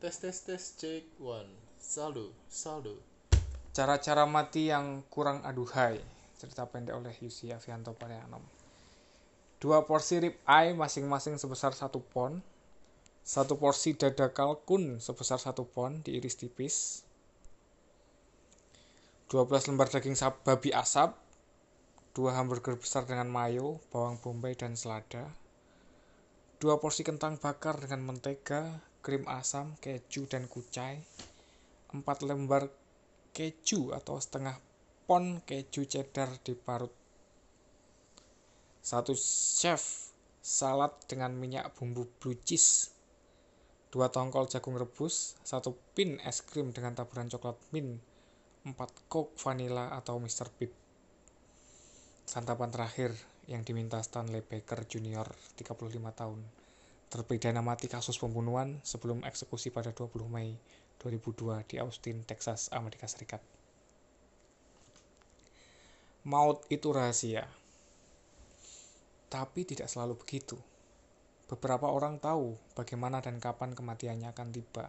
Tes tes tes cek one. Saldo saldo. Cara-cara mati yang kurang aduhai. Cerita pendek oleh Yusi Avianto Parianom. Dua porsi rib eye masing-masing sebesar satu pon. Satu porsi dada kalkun sebesar satu pon diiris tipis. 12 lembar daging babi asap. Dua hamburger besar dengan mayo, bawang bombay, dan selada. Dua porsi kentang bakar dengan mentega, krim asam, keju, dan kucai. Empat lembar keju atau setengah pon keju cheddar diparut. Satu chef salad dengan minyak bumbu blue cheese. Dua tongkol jagung rebus, satu pin es krim dengan taburan coklat mint, empat coke vanilla atau Mr. Pibb. Santapan terakhir yang diminta Stanley Baker Jr. 35 tahun terpidana mati kasus pembunuhan sebelum eksekusi pada 20 Mei 2002 di Austin, Texas, Amerika Serikat. Maut itu rahasia. Tapi tidak selalu begitu. Beberapa orang tahu bagaimana dan kapan kematiannya akan tiba.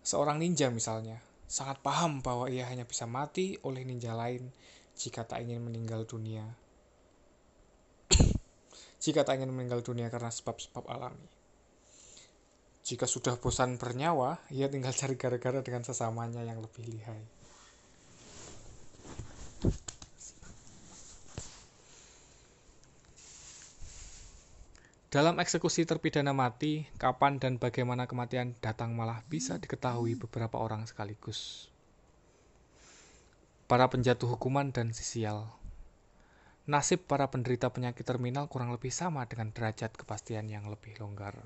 Seorang ninja misalnya, sangat paham bahwa ia hanya bisa mati oleh ninja lain jika tak ingin meninggal dunia. Jika tak ingin meninggal dunia karena sebab-sebab alami. Jika sudah bosan bernyawa, ia tinggal cari gara-gara dengan sesamanya yang lebih lihai. Dalam eksekusi terpidana mati, kapan dan bagaimana kematian datang malah bisa diketahui beberapa orang sekaligus. Para penjatuh hukuman dan sisial. Nasib para penderita penyakit terminal kurang lebih sama dengan derajat kepastian yang lebih longgar.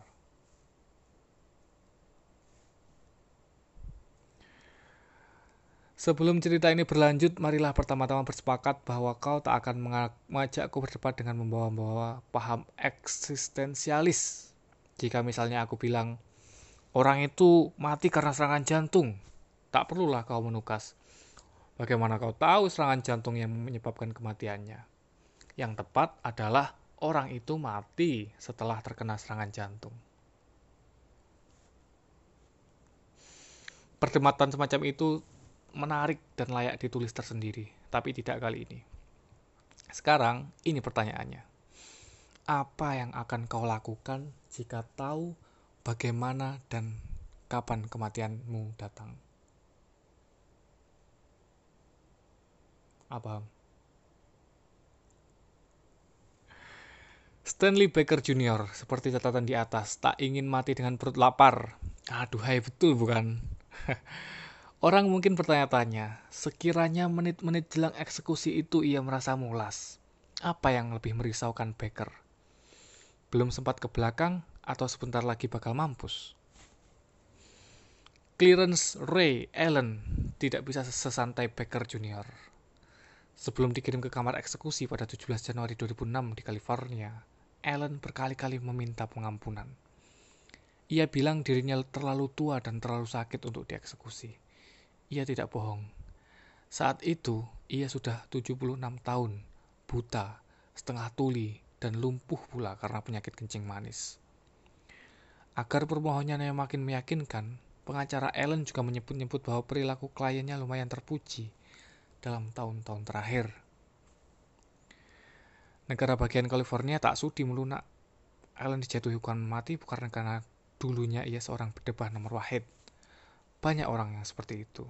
Sebelum cerita ini berlanjut, marilah pertama-tama bersepakat bahwa kau tak akan mengajakku berdebat dengan membawa-bawa paham eksistensialis. Jika misalnya aku bilang, orang itu mati karena serangan jantung, tak perlulah kau menukas. Bagaimana kau tahu serangan jantung yang menyebabkan kematiannya? Yang tepat adalah orang itu mati setelah terkena serangan jantung. Perdebatan semacam itu menarik dan layak ditulis tersendiri, tapi tidak kali ini. Sekarang, ini pertanyaannya. Apa yang akan kau lakukan jika tahu bagaimana dan kapan kematianmu datang? Apa? Stanley Baker Jr. seperti catatan di atas, tak ingin mati dengan perut lapar. Aduhai betul bukan? Orang mungkin bertanya-tanya, sekiranya menit-menit jelang eksekusi itu ia merasa mulas. Apa yang lebih merisaukan Baker? Belum sempat ke belakang atau sebentar lagi bakal mampus? Clearance Ray Allen tidak bisa sesantai Baker Jr. Sebelum dikirim ke kamar eksekusi pada 17 Januari 2006 di California, Allen berkali-kali meminta pengampunan. Ia bilang dirinya terlalu tua dan terlalu sakit untuk dieksekusi ia tidak bohong. Saat itu, ia sudah 76 tahun, buta, setengah tuli, dan lumpuh pula karena penyakit kencing manis. Agar permohonannya makin meyakinkan, pengacara Ellen juga menyebut-nyebut bahwa perilaku kliennya lumayan terpuji dalam tahun-tahun terakhir. Negara bagian California tak sudi melunak. Ellen dijatuhi hukuman mati bukan karena dulunya ia seorang berdebah nomor wahid. Banyak orang yang seperti itu.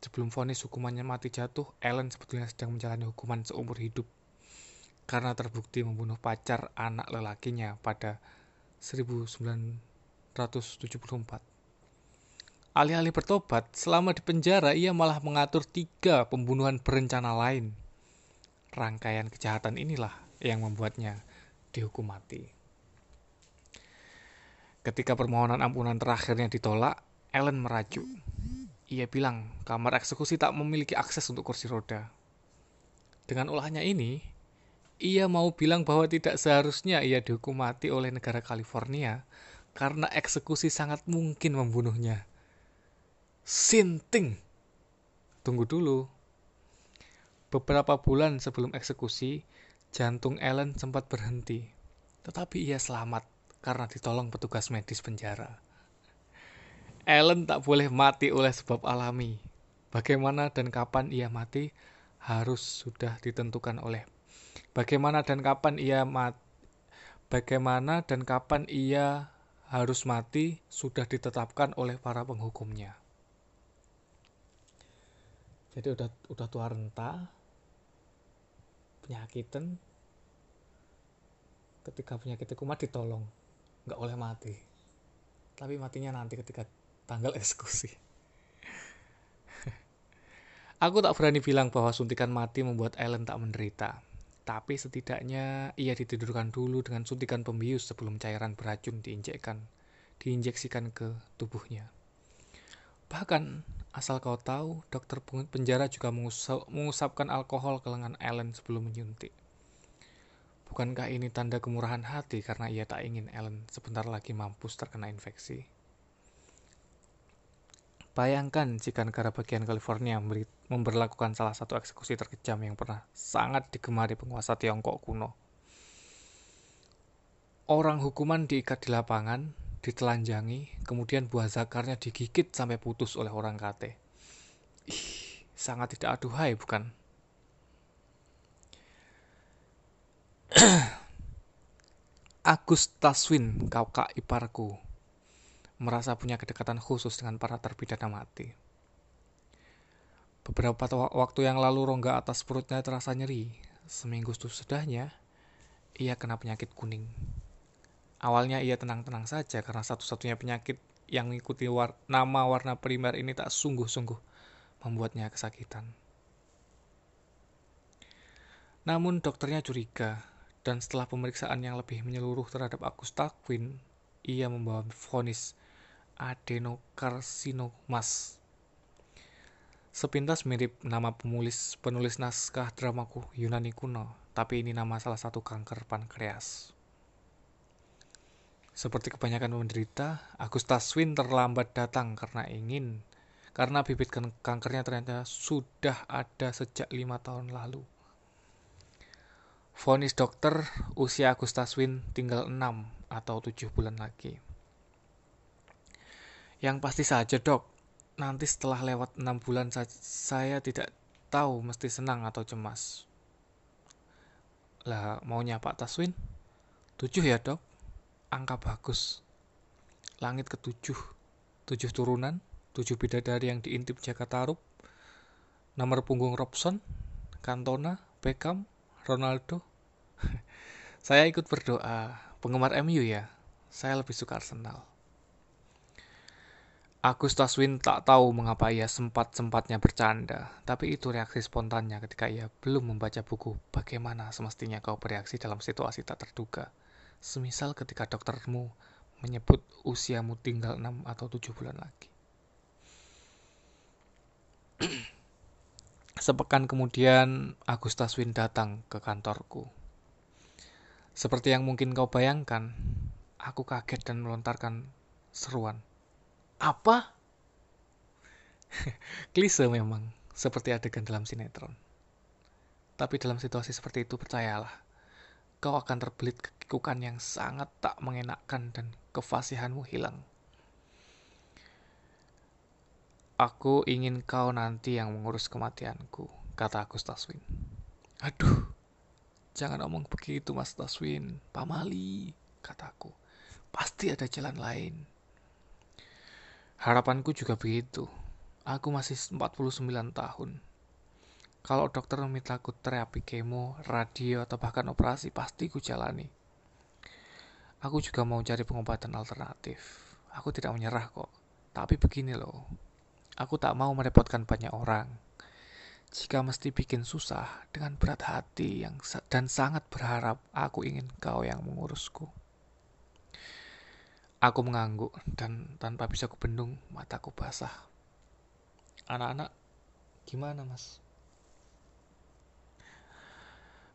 Sebelum vonis hukumannya mati jatuh, Ellen sebetulnya sedang menjalani hukuman seumur hidup karena terbukti membunuh pacar anak lelakinya pada 1974. Alih-alih bertobat, selama di penjara ia malah mengatur tiga pembunuhan berencana lain. Rangkaian kejahatan inilah yang membuatnya dihukum mati. Ketika permohonan ampunan terakhirnya ditolak, Ellen merajuk. Ia bilang kamar eksekusi tak memiliki akses untuk kursi roda. Dengan ulahnya ini, ia mau bilang bahwa tidak seharusnya ia dihukum mati oleh negara California karena eksekusi sangat mungkin membunuhnya. Sinting. Tunggu dulu. Beberapa bulan sebelum eksekusi, jantung Ellen sempat berhenti. Tetapi ia selamat karena ditolong petugas medis penjara. Ellen tak boleh mati oleh sebab alami. Bagaimana dan kapan ia mati harus sudah ditentukan oleh bagaimana dan kapan ia mati bagaimana dan kapan ia harus mati sudah ditetapkan oleh para penghukumnya. Jadi udah udah tua renta, penyakitan, ketika penyakit kumat ditolong, nggak oleh mati. Tapi matinya nanti ketika tanggal eksekusi. Aku tak berani bilang bahwa suntikan mati membuat Ellen tak menderita. Tapi setidaknya ia ditidurkan dulu dengan suntikan pembius sebelum cairan beracun diinjekkan, diinjeksikan ke tubuhnya. Bahkan, asal kau tahu, dokter penjara juga mengusapkan alkohol ke lengan Ellen sebelum menyuntik. Bukankah ini tanda kemurahan hati karena ia tak ingin Ellen sebentar lagi mampus terkena infeksi? Bayangkan jika negara bagian California memberlakukan salah satu eksekusi terkejam yang pernah sangat digemari penguasa Tiongkok kuno. Orang hukuman diikat di lapangan, ditelanjangi, kemudian buah zakarnya digigit sampai putus oleh orang kate. Ih, sangat tidak aduhai, bukan? Agus Taswin, kakak iparku, merasa punya kedekatan khusus dengan para terpidana mati. Beberapa waktu yang lalu rongga atas perutnya terasa nyeri. Seminggu sesudahnya, ia kena penyakit kuning. Awalnya ia tenang-tenang saja karena satu-satunya penyakit yang mengikuti war nama warna primer ini tak sungguh-sungguh membuatnya kesakitan. Namun dokternya curiga, dan setelah pemeriksaan yang lebih menyeluruh terhadap Agus Takwin, ia membawa vonis adenokarcinomas. Sepintas mirip nama penulis penulis naskah dramaku Yunani kuno, tapi ini nama salah satu kanker pankreas. Seperti kebanyakan penderita, Agus Taswin terlambat datang karena ingin karena bibit kan-, kankernya ternyata sudah ada sejak lima tahun lalu. Fonis dokter, usia Agus Taswin tinggal 6 atau 7 bulan lagi. Yang pasti saja dok, nanti setelah lewat enam bulan saya tidak tahu mesti senang atau cemas. Lah maunya Pak Taswin? Tujuh ya dok, angka bagus. Langit ketujuh, tujuh turunan, tujuh bidadari yang diintip Jaka Tarub, nomor punggung Robson, Cantona, Beckham, Ronaldo. saya ikut berdoa, penggemar MU ya, saya lebih suka Arsenal. Agus Taswin tak tahu mengapa ia sempat-sempatnya bercanda, tapi itu reaksi spontannya ketika ia belum membaca buku Bagaimana Semestinya Kau Bereaksi Dalam Situasi Tak Terduga. Semisal ketika doktermu menyebut usiamu tinggal 6 atau 7 bulan lagi. Sepekan kemudian, Agus Taswin datang ke kantorku. Seperti yang mungkin kau bayangkan, aku kaget dan melontarkan seruan. Apa? Klise memang, seperti adegan dalam sinetron. Tapi dalam situasi seperti itu percayalah, kau akan terbelit kekikukan yang sangat tak mengenakkan dan kefasihanmu hilang. Aku ingin kau nanti yang mengurus kematianku, kata Agus Taswin. Aduh, jangan omong begitu Mas Taswin, pamali, kataku. Pasti ada jalan lain. Harapanku juga begitu. Aku masih 49 tahun. Kalau dokter memintaku terapi kemo, radio, atau bahkan operasi, pasti ku jalani. Aku juga mau cari pengobatan alternatif. Aku tidak menyerah kok. Tapi begini loh, aku tak mau merepotkan banyak orang. Jika mesti bikin susah dengan berat hati yang dan sangat berharap aku ingin kau yang mengurusku. Aku mengangguk dan tanpa bisa kubendung mataku basah. Anak-anak, gimana mas?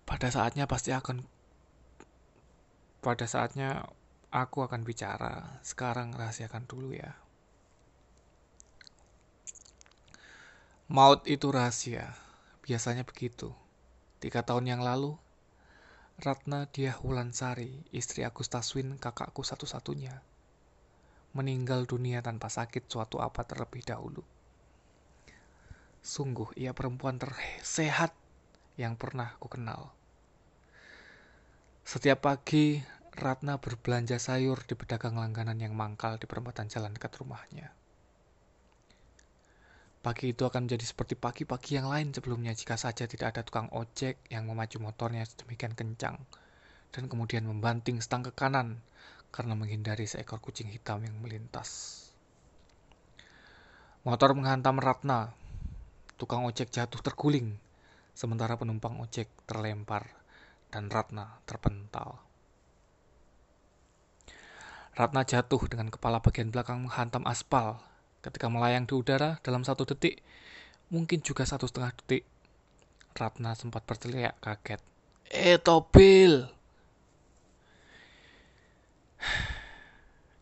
Pada saatnya pasti akan pada saatnya aku akan bicara. Sekarang rahasiakan dulu ya. Maut itu rahasia. Biasanya begitu. Tiga tahun yang lalu, Ratna Diah Wulansari, istri Agus Taswin, kakakku satu-satunya, meninggal dunia tanpa sakit suatu apa terlebih dahulu. Sungguh ia perempuan tersehat yang pernah ku kenal. Setiap pagi, Ratna berbelanja sayur di pedagang langganan yang mangkal di perempatan jalan dekat rumahnya. Pagi itu akan menjadi seperti pagi-pagi yang lain sebelumnya jika saja tidak ada tukang ojek yang memacu motornya sedemikian kencang dan kemudian membanting stang ke kanan karena menghindari seekor kucing hitam yang melintas. Motor menghantam Ratna. Tukang ojek jatuh terguling, sementara penumpang ojek terlempar dan Ratna terpental. Ratna jatuh dengan kepala bagian belakang menghantam aspal Ketika melayang di udara dalam satu detik, mungkin juga satu setengah detik, Ratna sempat berteriak kaget. Eh, Tobil!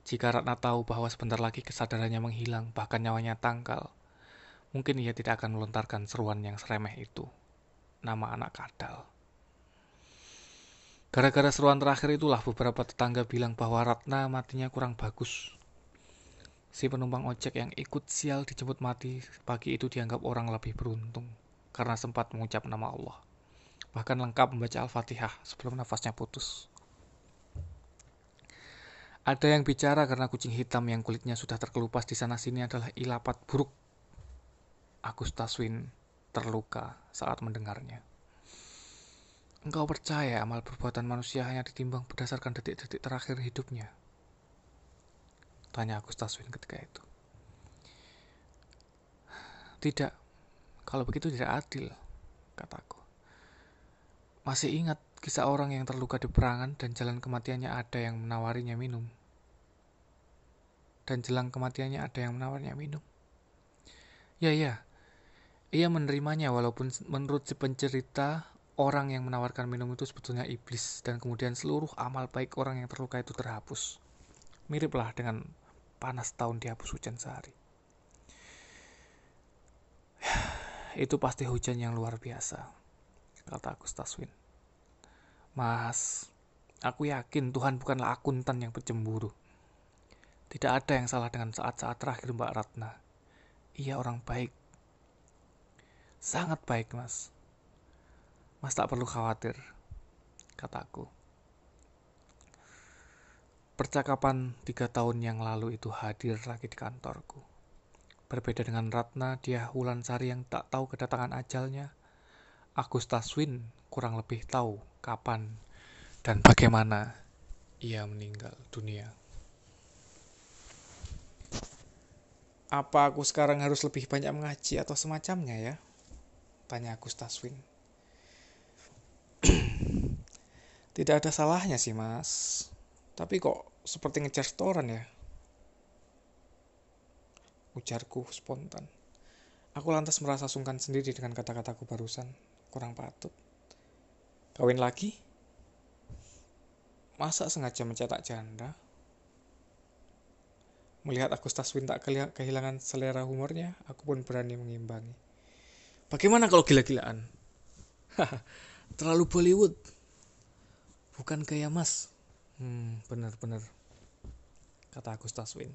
Jika Ratna tahu bahwa sebentar lagi kesadarannya menghilang, bahkan nyawanya tangkal, mungkin ia tidak akan melontarkan seruan yang seremeh itu. Nama anak kadal. Gara-gara seruan terakhir itulah beberapa tetangga bilang bahwa Ratna matinya kurang bagus. Si penumpang ojek yang ikut sial dijemput mati pagi itu dianggap orang lebih beruntung karena sempat mengucap nama Allah. Bahkan lengkap membaca Al-Fatihah sebelum nafasnya putus. Ada yang bicara karena kucing hitam yang kulitnya sudah terkelupas di sana-sini adalah ilapat buruk. Agus Taswin terluka saat mendengarnya. Engkau percaya amal perbuatan manusia hanya ditimbang berdasarkan detik-detik terakhir hidupnya? Tanya Agus Taswin ketika itu. Tidak, kalau begitu tidak adil, kataku. Masih ingat kisah orang yang terluka di perangan dan jalan kematiannya ada yang menawarinya minum. Dan jelang kematiannya ada yang menawarinya minum. Ya, ya. Ia menerimanya walaupun menurut si pencerita orang yang menawarkan minum itu sebetulnya iblis dan kemudian seluruh amal baik orang yang terluka itu terhapus. Miriplah dengan panas tahun dihapus hujan sehari. Itu pasti hujan yang luar biasa, kata Agus Taswin. Mas, aku yakin Tuhan bukanlah akuntan yang bercemburu. Tidak ada yang salah dengan saat-saat terakhir Mbak Ratna. Ia orang baik. Sangat baik, Mas. Mas tak perlu khawatir, kataku. Percakapan tiga tahun yang lalu itu hadir lagi di kantorku. Berbeda dengan Ratna, dia Sari yang tak tahu kedatangan ajalnya. Agus Taswin kurang lebih tahu kapan dan bagaimana ia meninggal dunia. Apa aku sekarang harus lebih banyak mengaji atau semacamnya ya? Tanya Agus Taswin. Tidak ada salahnya sih mas. Tapi kok seperti ngejar setoran ya? Ujarku spontan. Aku lantas merasa sungkan sendiri dengan kata-kataku barusan. Kurang patut. Kawin lagi? Masa sengaja mencetak janda? Melihat aku Taswin tak kehilangan selera humornya, aku pun berani mengimbangi. Bagaimana kalau gila-gilaan? Terlalu Bollywood. Bukan kayak mas. Hmm, benar-benar kata Agus Taswin.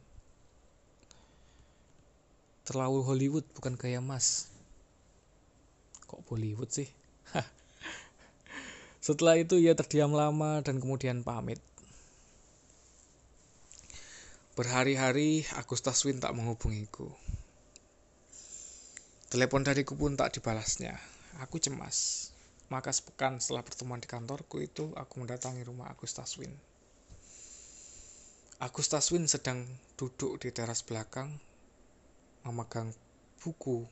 Terlalu Hollywood bukan kayak Mas. Kok Bollywood sih? Setelah itu ia terdiam lama dan kemudian pamit. Berhari-hari Agus Taswin tak menghubungiku. Telepon dariku pun tak dibalasnya. Aku cemas. Maka sepekan setelah pertemuan di kantorku itu, aku mendatangi rumah Agus Taswin. Agus Taswin sedang duduk di teras belakang memegang buku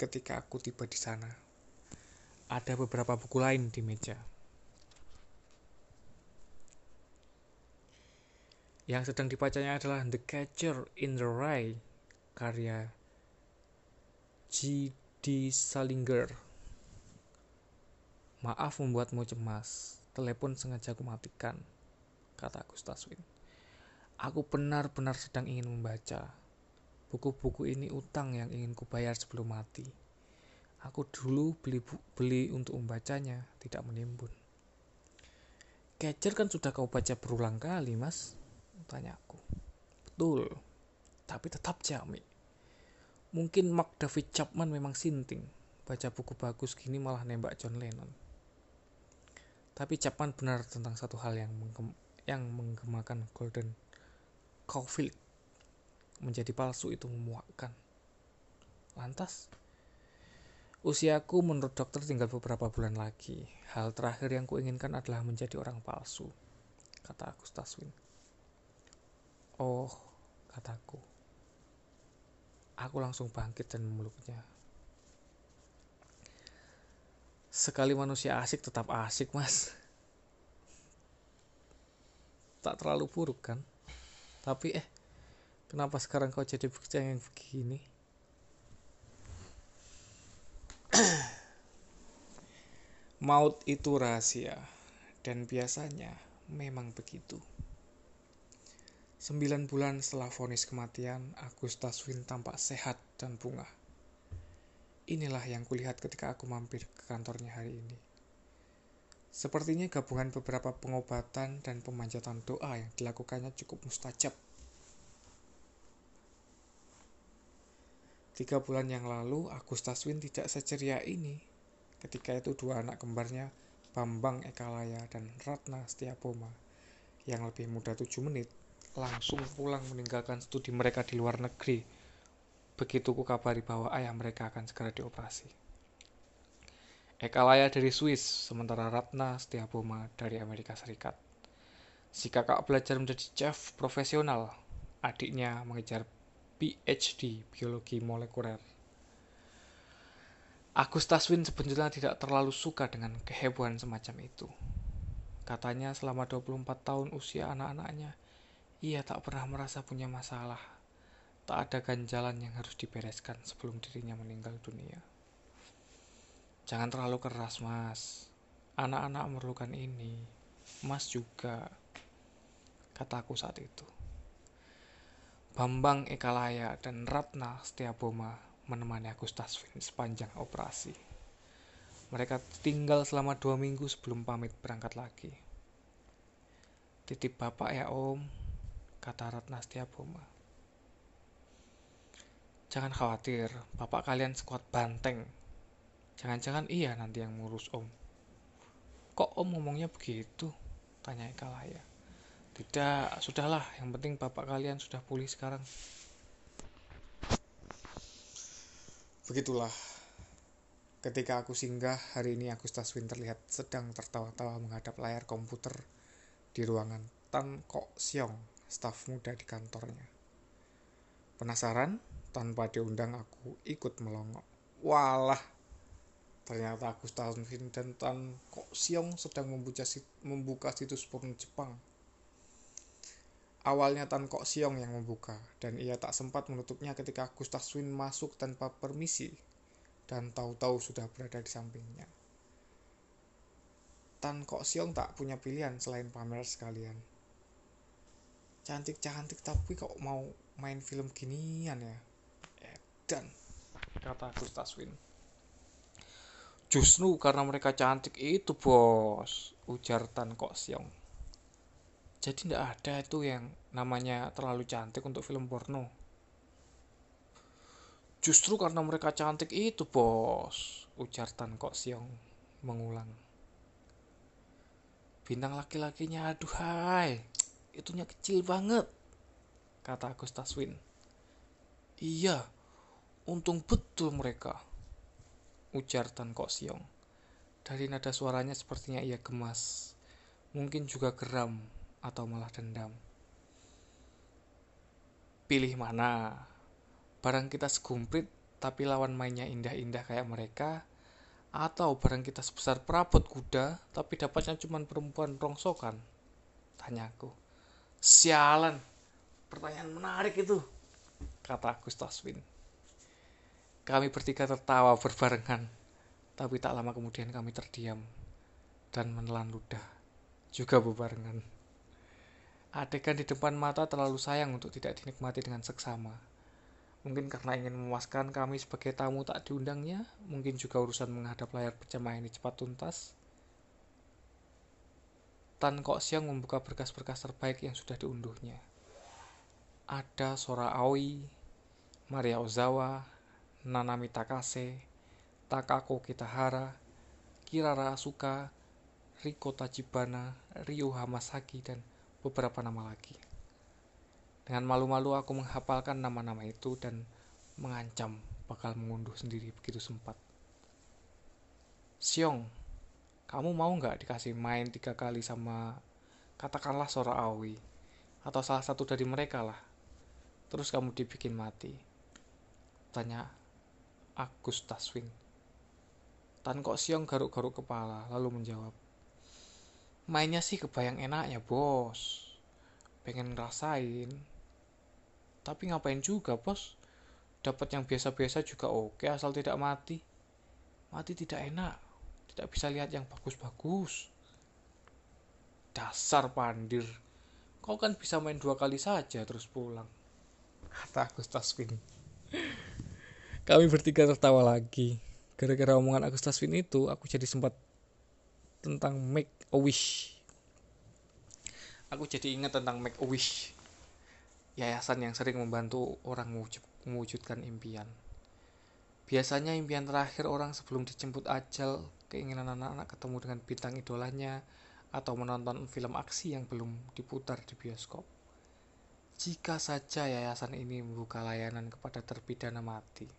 ketika aku tiba di sana. Ada beberapa buku lain di meja. Yang sedang dibacanya adalah The Catcher in the Rye karya G.D. Salinger. Maaf membuatmu cemas, telepon sengaja aku matikan, kata Agus Taswin. Aku benar-benar sedang ingin membaca. Buku-buku ini utang yang ingin kubayar sebelum mati. Aku dulu beli beli untuk membacanya, tidak menimbun. Catcher kan sudah kau baca berulang kali, Mas? Tanya aku. betul, tapi tetap jamik. Mungkin Mark David Chapman memang sinting, baca buku bagus gini malah nembak John Lennon. Tapi Chapman benar tentang satu hal yang menggem yang menggemakan Golden Caulfield. Menjadi palsu itu memuakkan. Lantas, usiaku menurut dokter tinggal beberapa bulan lagi. Hal terakhir yang kuinginkan adalah menjadi orang palsu, kata Win. Oh, kataku. Aku langsung bangkit dan memeluknya. Sekali manusia asik tetap asik, Mas. Tak terlalu buruk kan? Tapi eh, kenapa sekarang kau jadi yang begini? Maut itu rahasia, dan biasanya memang begitu. Sembilan bulan setelah vonis kematian, Agustus Win tampak sehat dan bunga. Inilah yang kulihat ketika aku mampir ke kantornya hari ini. Sepertinya gabungan beberapa pengobatan dan pemanjatan doa yang dilakukannya cukup mustajab. Tiga bulan yang lalu, Agustus Win tidak seceria ini. Ketika itu dua anak kembarnya, Bambang Ekalaya dan Ratna Setiapoma, yang lebih muda tujuh menit, langsung pulang meninggalkan studi mereka di luar negeri Begitu ku kabari bahwa ayah mereka akan segera dioperasi. Eka Laya dari Swiss, sementara Ratna Setiaboma dari Amerika Serikat. Si kakak belajar menjadi chef profesional, adiknya mengejar PhD biologi molekuler. Agus Taswin sebetulnya tidak terlalu suka dengan kehebohan semacam itu. Katanya selama 24 tahun usia anak-anaknya, ia tak pernah merasa punya masalah tak ada ganjalan yang harus dibereskan sebelum dirinya meninggal dunia. Jangan terlalu keras, Mas. Anak-anak memerlukan ini. Mas juga. Kataku saat itu. Bambang Ekalaya dan Ratna Setiaboma menemani Agus Tasvin sepanjang operasi. Mereka tinggal selama dua minggu sebelum pamit berangkat lagi. Titip bapak ya om, kata Ratna Setiaboma. Jangan khawatir, bapak kalian sekuat banteng. Jangan-jangan iya nanti yang ngurus om. Kok om ngomongnya begitu? Tanya Eka Laya. Tidak, sudahlah. Yang penting bapak kalian sudah pulih sekarang. Begitulah. Ketika aku singgah, hari ini Agustus Win terlihat sedang tertawa-tawa menghadap layar komputer di ruangan Tan Kok Siong, staf muda di kantornya. Penasaran? Tanpa diundang aku ikut melongok. Walah, ternyata aku Vin dan Tan Kok Siong sedang membuka, membuka situs porno Jepang. Awalnya Tan Kok Siong yang membuka, dan ia tak sempat menutupnya ketika Gustaf Win masuk tanpa permisi, dan tahu-tahu sudah berada di sampingnya. Tan Kok Siong tak punya pilihan selain pamer sekalian. Cantik-cantik tapi kok mau main film ginian ya? Dan kata Agus Taswin. Justru karena mereka cantik itu bos, ujar Tan Kok Siong. Jadi tidak ada itu yang namanya terlalu cantik untuk film porno. Justru karena mereka cantik itu bos, ujar Tan Kok Siong mengulang. Bintang laki-lakinya aduhai, itunya kecil banget, kata Agus Taswin. Iya, Untung betul mereka, ujar Tan Kok Siong. Dari nada suaranya sepertinya ia gemas, mungkin juga geram atau malah dendam. Pilih mana? Barang kita segumprit tapi lawan mainnya indah-indah kayak mereka, atau barang kita sebesar perabot kuda tapi dapatnya cuma perempuan rongsokan? Tanyaku. Sialan, pertanyaan menarik itu, kata Agus Taswin. Kami bertiga tertawa berbarengan, tapi tak lama kemudian kami terdiam dan menelan ludah, juga berbarengan. Adegan di depan mata terlalu sayang untuk tidak dinikmati dengan seksama. Mungkin karena ingin memuaskan kami sebagai tamu tak diundangnya, mungkin juga urusan menghadap layar berjamaah ini cepat tuntas. Tan Kok Siang membuka berkas-berkas terbaik yang sudah diunduhnya. ada Sora Aoi, Maria Ozawa, Nanami Takase, Takako Kitahara, Kirara Asuka, Riko Tachibana, Ryu Hamasaki, dan beberapa nama lagi. Dengan malu-malu aku menghafalkan nama-nama itu dan mengancam bakal mengunduh sendiri begitu sempat. Siong, kamu mau nggak dikasih main tiga kali sama katakanlah Sora Aoi atau salah satu dari mereka lah. Terus kamu dibikin mati. Tanya Agus Taswin. Tan kok Siong garuk-garuk kepala lalu menjawab. Mainnya sih kebayang enaknya bos. Pengen ngerasain. Tapi ngapain juga bos? Dapat yang biasa-biasa juga oke asal tidak mati. Mati tidak enak. Tidak bisa lihat yang bagus-bagus. Dasar pandir. Kau kan bisa main dua kali saja terus pulang. Kata Agus Taswin. Kami bertiga tertawa lagi. Gara-gara omongan Agus Taswin itu, aku jadi sempat tentang make a wish. Aku jadi ingat tentang make a wish. Yayasan yang sering membantu orang mewujudkan impian. Biasanya impian terakhir orang sebelum dijemput ajal, keinginan anak-anak ketemu dengan bintang idolanya, atau menonton film aksi yang belum diputar di bioskop. Jika saja yayasan ini membuka layanan kepada terpidana mati,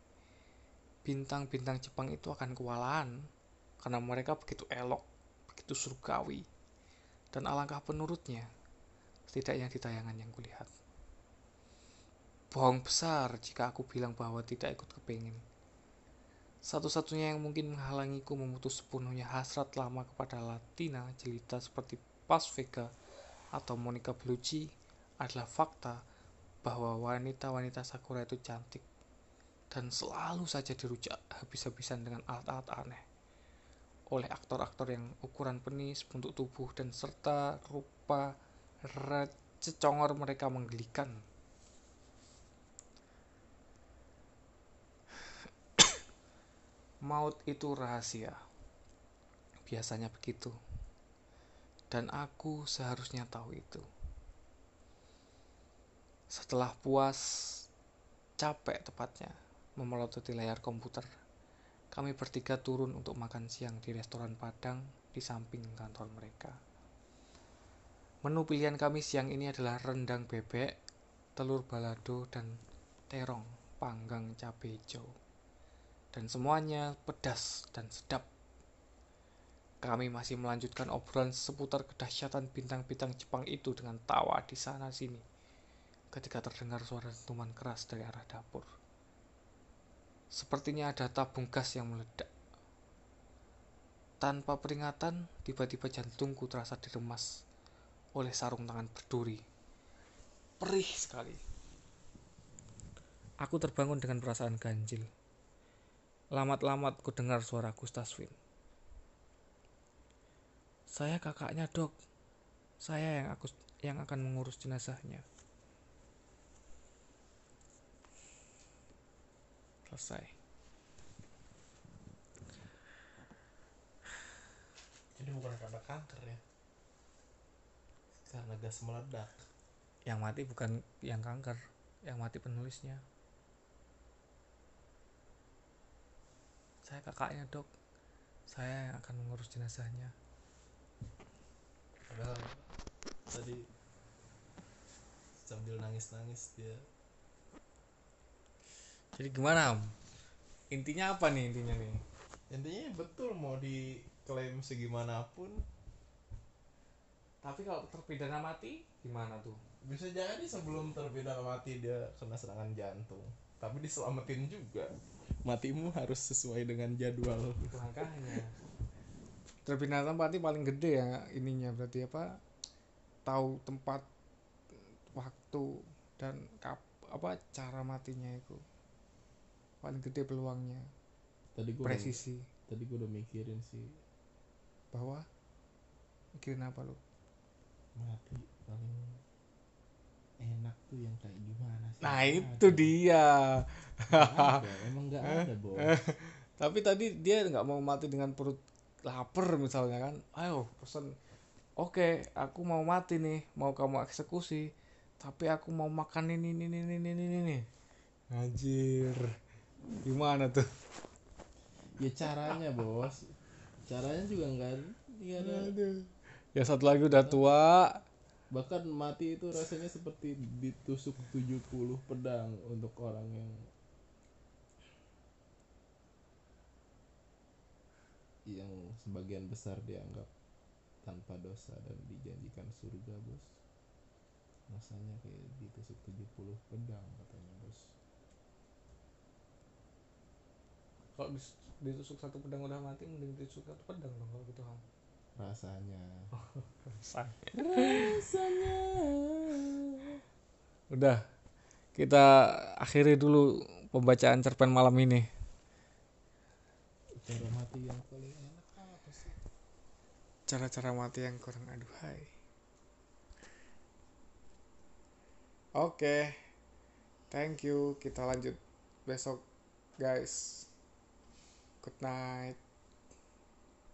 bintang-bintang Jepang itu akan kewalahan karena mereka begitu elok, begitu surgawi, dan alangkah penurutnya, setidaknya di tayangan yang kulihat. Bohong besar jika aku bilang bahwa tidak ikut kepingin. Satu-satunya yang mungkin menghalangiku memutus sepenuhnya hasrat lama kepada Latina jelita seperti Paz Vega atau Monica Bellucci adalah fakta bahwa wanita-wanita Sakura itu cantik dan selalu saja dirujak habis-habisan dengan alat-alat aneh oleh aktor-aktor yang ukuran penis, bentuk tubuh, dan serta rupa cecongor mereka menggelikan. Maut itu rahasia. Biasanya begitu. Dan aku seharusnya tahu itu. Setelah puas, capek tepatnya, memelototi layar komputer, kami bertiga turun untuk makan siang di restoran Padang di samping kantor mereka. Menu pilihan kami siang ini adalah rendang bebek, telur balado, dan terong panggang cabai hijau dan semuanya pedas dan sedap. Kami masih melanjutkan obrolan seputar kedahsyatan bintang-bintang Jepang itu dengan tawa di sana sini ketika terdengar suara dentuman keras dari arah dapur. Sepertinya ada tabung gas yang meledak. Tanpa peringatan, tiba-tiba jantungku terasa diremas oleh sarung tangan berduri. Perih sekali. Aku terbangun dengan perasaan ganjil. Lamat-lamat ku dengar suara Gustaswin. Saya kakaknya dok. Saya yang aku yang akan mengurus jenazahnya. Selesai. Jadi bukan karena kanker ya. Karena gas meledak. Yang mati bukan yang kanker, yang mati penulisnya. saya kakaknya dok saya yang akan mengurus jenazahnya padahal tadi sambil nangis-nangis dia jadi gimana intinya apa nih intinya nih? Intinya betul mau diklaim segimanapun. Tapi kalau terpidana mati gimana tuh? Bisa jadi sebelum terpidana mati dia kena serangan jantung. Tapi diselamatin juga. Matimu harus sesuai dengan jadwal. Itu makanya. Terbinatang mati paling gede ya ininya berarti apa? Tahu tempat waktu dan kap, apa cara matinya itu paling gede peluangnya. Tadi gua presisi. udah, tadi gue udah mikirin sih. Bahwa? Mikirin apa lo mati paling enak tuh yang kayak gimana sih? Nah Gak itu ada. dia. Gak ada, emang nggak ada bos. tapi tadi dia nggak mau mati dengan perut lapar misalnya kan. Ayo pesan oke aku mau mati nih mau kamu eksekusi tapi aku mau makan ini ini ini ini ini ini. Anjir gimana tuh? Ya caranya bos. Caranya juga nggak nggak ada ya satu lagi udah tua. Bahkan mati itu rasanya seperti ditusuk 70 pedang untuk orang yang yang sebagian besar dianggap tanpa dosa dan dijanjikan surga bos. Rasanya kayak ditusuk 70 pedang katanya bos kalau dis- ditusuk satu pedang udah mati mending ditusuk satu pedang dong kalau gitu ham. Rasanya. Rasanya. Udah kita akhiri dulu pembacaan cerpen malam ini. Cara mati yang paling enak apa sih? Cara-cara mati yang kurang aduhai oke thank you. Kita lanjut besok guys good night